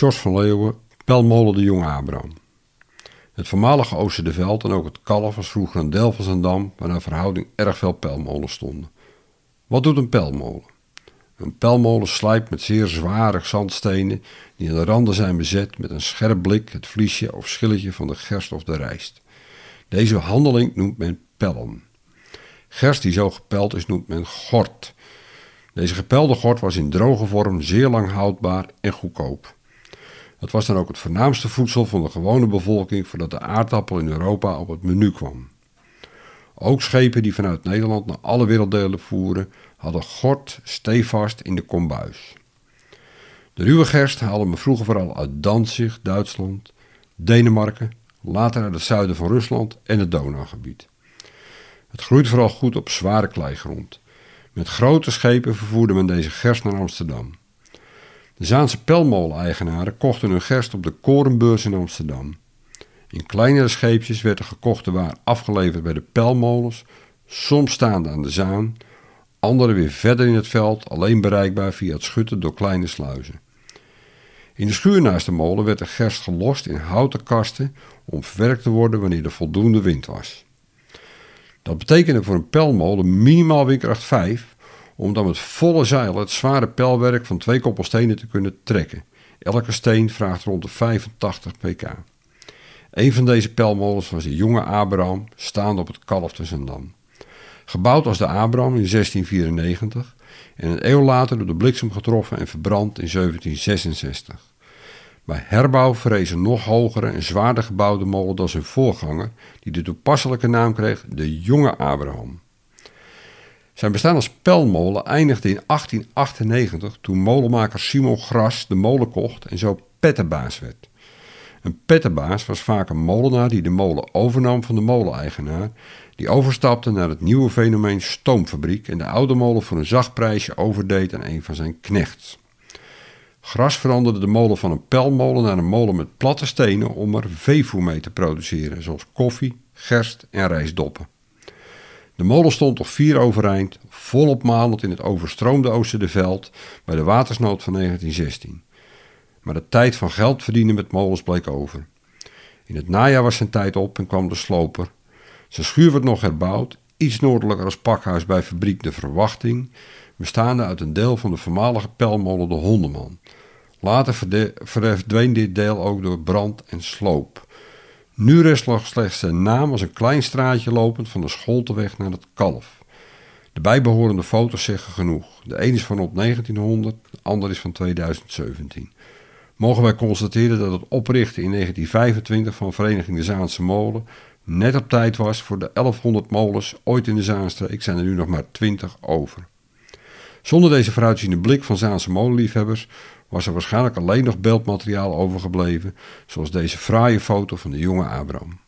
Sjors van Leeuwen, Pelmolen de Jonge Abraham. Het voormalige Oosterderveld en ook het Kalf was vroeger een deel van dam waar naar verhouding erg veel pelmolens stonden. Wat doet een pelmolen? Een pelmolen slijpt met zeer zware zandstenen die aan de randen zijn bezet met een scherp blik, het vliesje of schilletje van de gerst of de rijst. Deze handeling noemt men pellen. Gerst die zo gepeld is noemt men gort. Deze gepelde gort was in droge vorm zeer lang houdbaar en goedkoop. Het was dan ook het voornaamste voedsel van de gewone bevolking voordat de aardappel in Europa op het menu kwam. Ook schepen die vanuit Nederland naar alle werelddelen voeren, hadden gort stevast in de kombuis. De ruwe gerst haalde men vroeger vooral uit Danzig, Duitsland, Denemarken, later uit het zuiden van Rusland en het Donaugebied. Het groeit vooral goed op zware kleigrond. Met grote schepen vervoerde men deze gerst naar Amsterdam. De Zaanse pelmolen-eigenaren kochten hun gerst op de korenbeurs in Amsterdam. In kleinere scheepjes werd de gekochte waar afgeleverd bij de pelmolens, soms staande aan de Zaan, andere weer verder in het veld, alleen bereikbaar via het schutten door kleine sluizen. In de schuur naast de molen werd de gerst gelost in houten kasten om verwerkt te worden wanneer er voldoende wind was. Dat betekende voor een pelmolen minimaal windkracht 5 om dan met volle zeil het zware pijlwerk van twee koppelstenen te kunnen trekken. Elke steen vraagt rond de 85 pk. Een van deze pijlmolens was de jonge Abraham, staande op het Kalftersendam. Gebouwd als de Abraham in 1694 en een eeuw later door de bliksem getroffen en verbrand in 1766. Bij herbouw verrees een nog hogere en zwaarder gebouwde molen dan zijn voorganger, die de toepasselijke naam kreeg de Jonge Abraham. Zijn bestaan als pelmolen eindigde in 1898 toen molenmaker Simon Gras de molen kocht en zo pettenbaas werd. Een pettenbaas was vaak een molenaar die de molen overnam van de moleneigenaar, die overstapte naar het nieuwe fenomeen stoomfabriek en de oude molen voor een zacht prijsje overdeed aan een van zijn knechts. Gras veranderde de molen van een pelmolen naar een molen met platte stenen om er veevoer mee te produceren, zoals koffie, gerst en rijstdoppen. De molen stond op vier overeind, volop malend in het overstroomde Oosterderveld bij de watersnood van 1916. Maar de tijd van geld verdienen met molens bleek over. In het najaar was zijn tijd op en kwam de sloper. Zijn schuur werd nog herbouwd, iets noordelijker als pakhuis bij fabriek De Verwachting, bestaande uit een deel van de voormalige pelmolen De Hondeman. Later verdween dit deel ook door brand en sloop. Nu rest nog slechts zijn naam als een klein straatje lopend van de Scholteweg naar het Kalf. De bijbehorende foto's zeggen genoeg. De een is van op 1900, de ander is van 2017. Mogen wij constateren dat het oprichten in 1925 van Vereniging de Zaanse Molen net op tijd was voor de 1100 molens ooit in de Zaanstreek zijn er nu nog maar 20 over. Zonder deze vooruitziende blik van Zaanse molenliefhebbers was er waarschijnlijk alleen nog beeldmateriaal overgebleven, zoals deze fraaie foto van de jonge Abraham.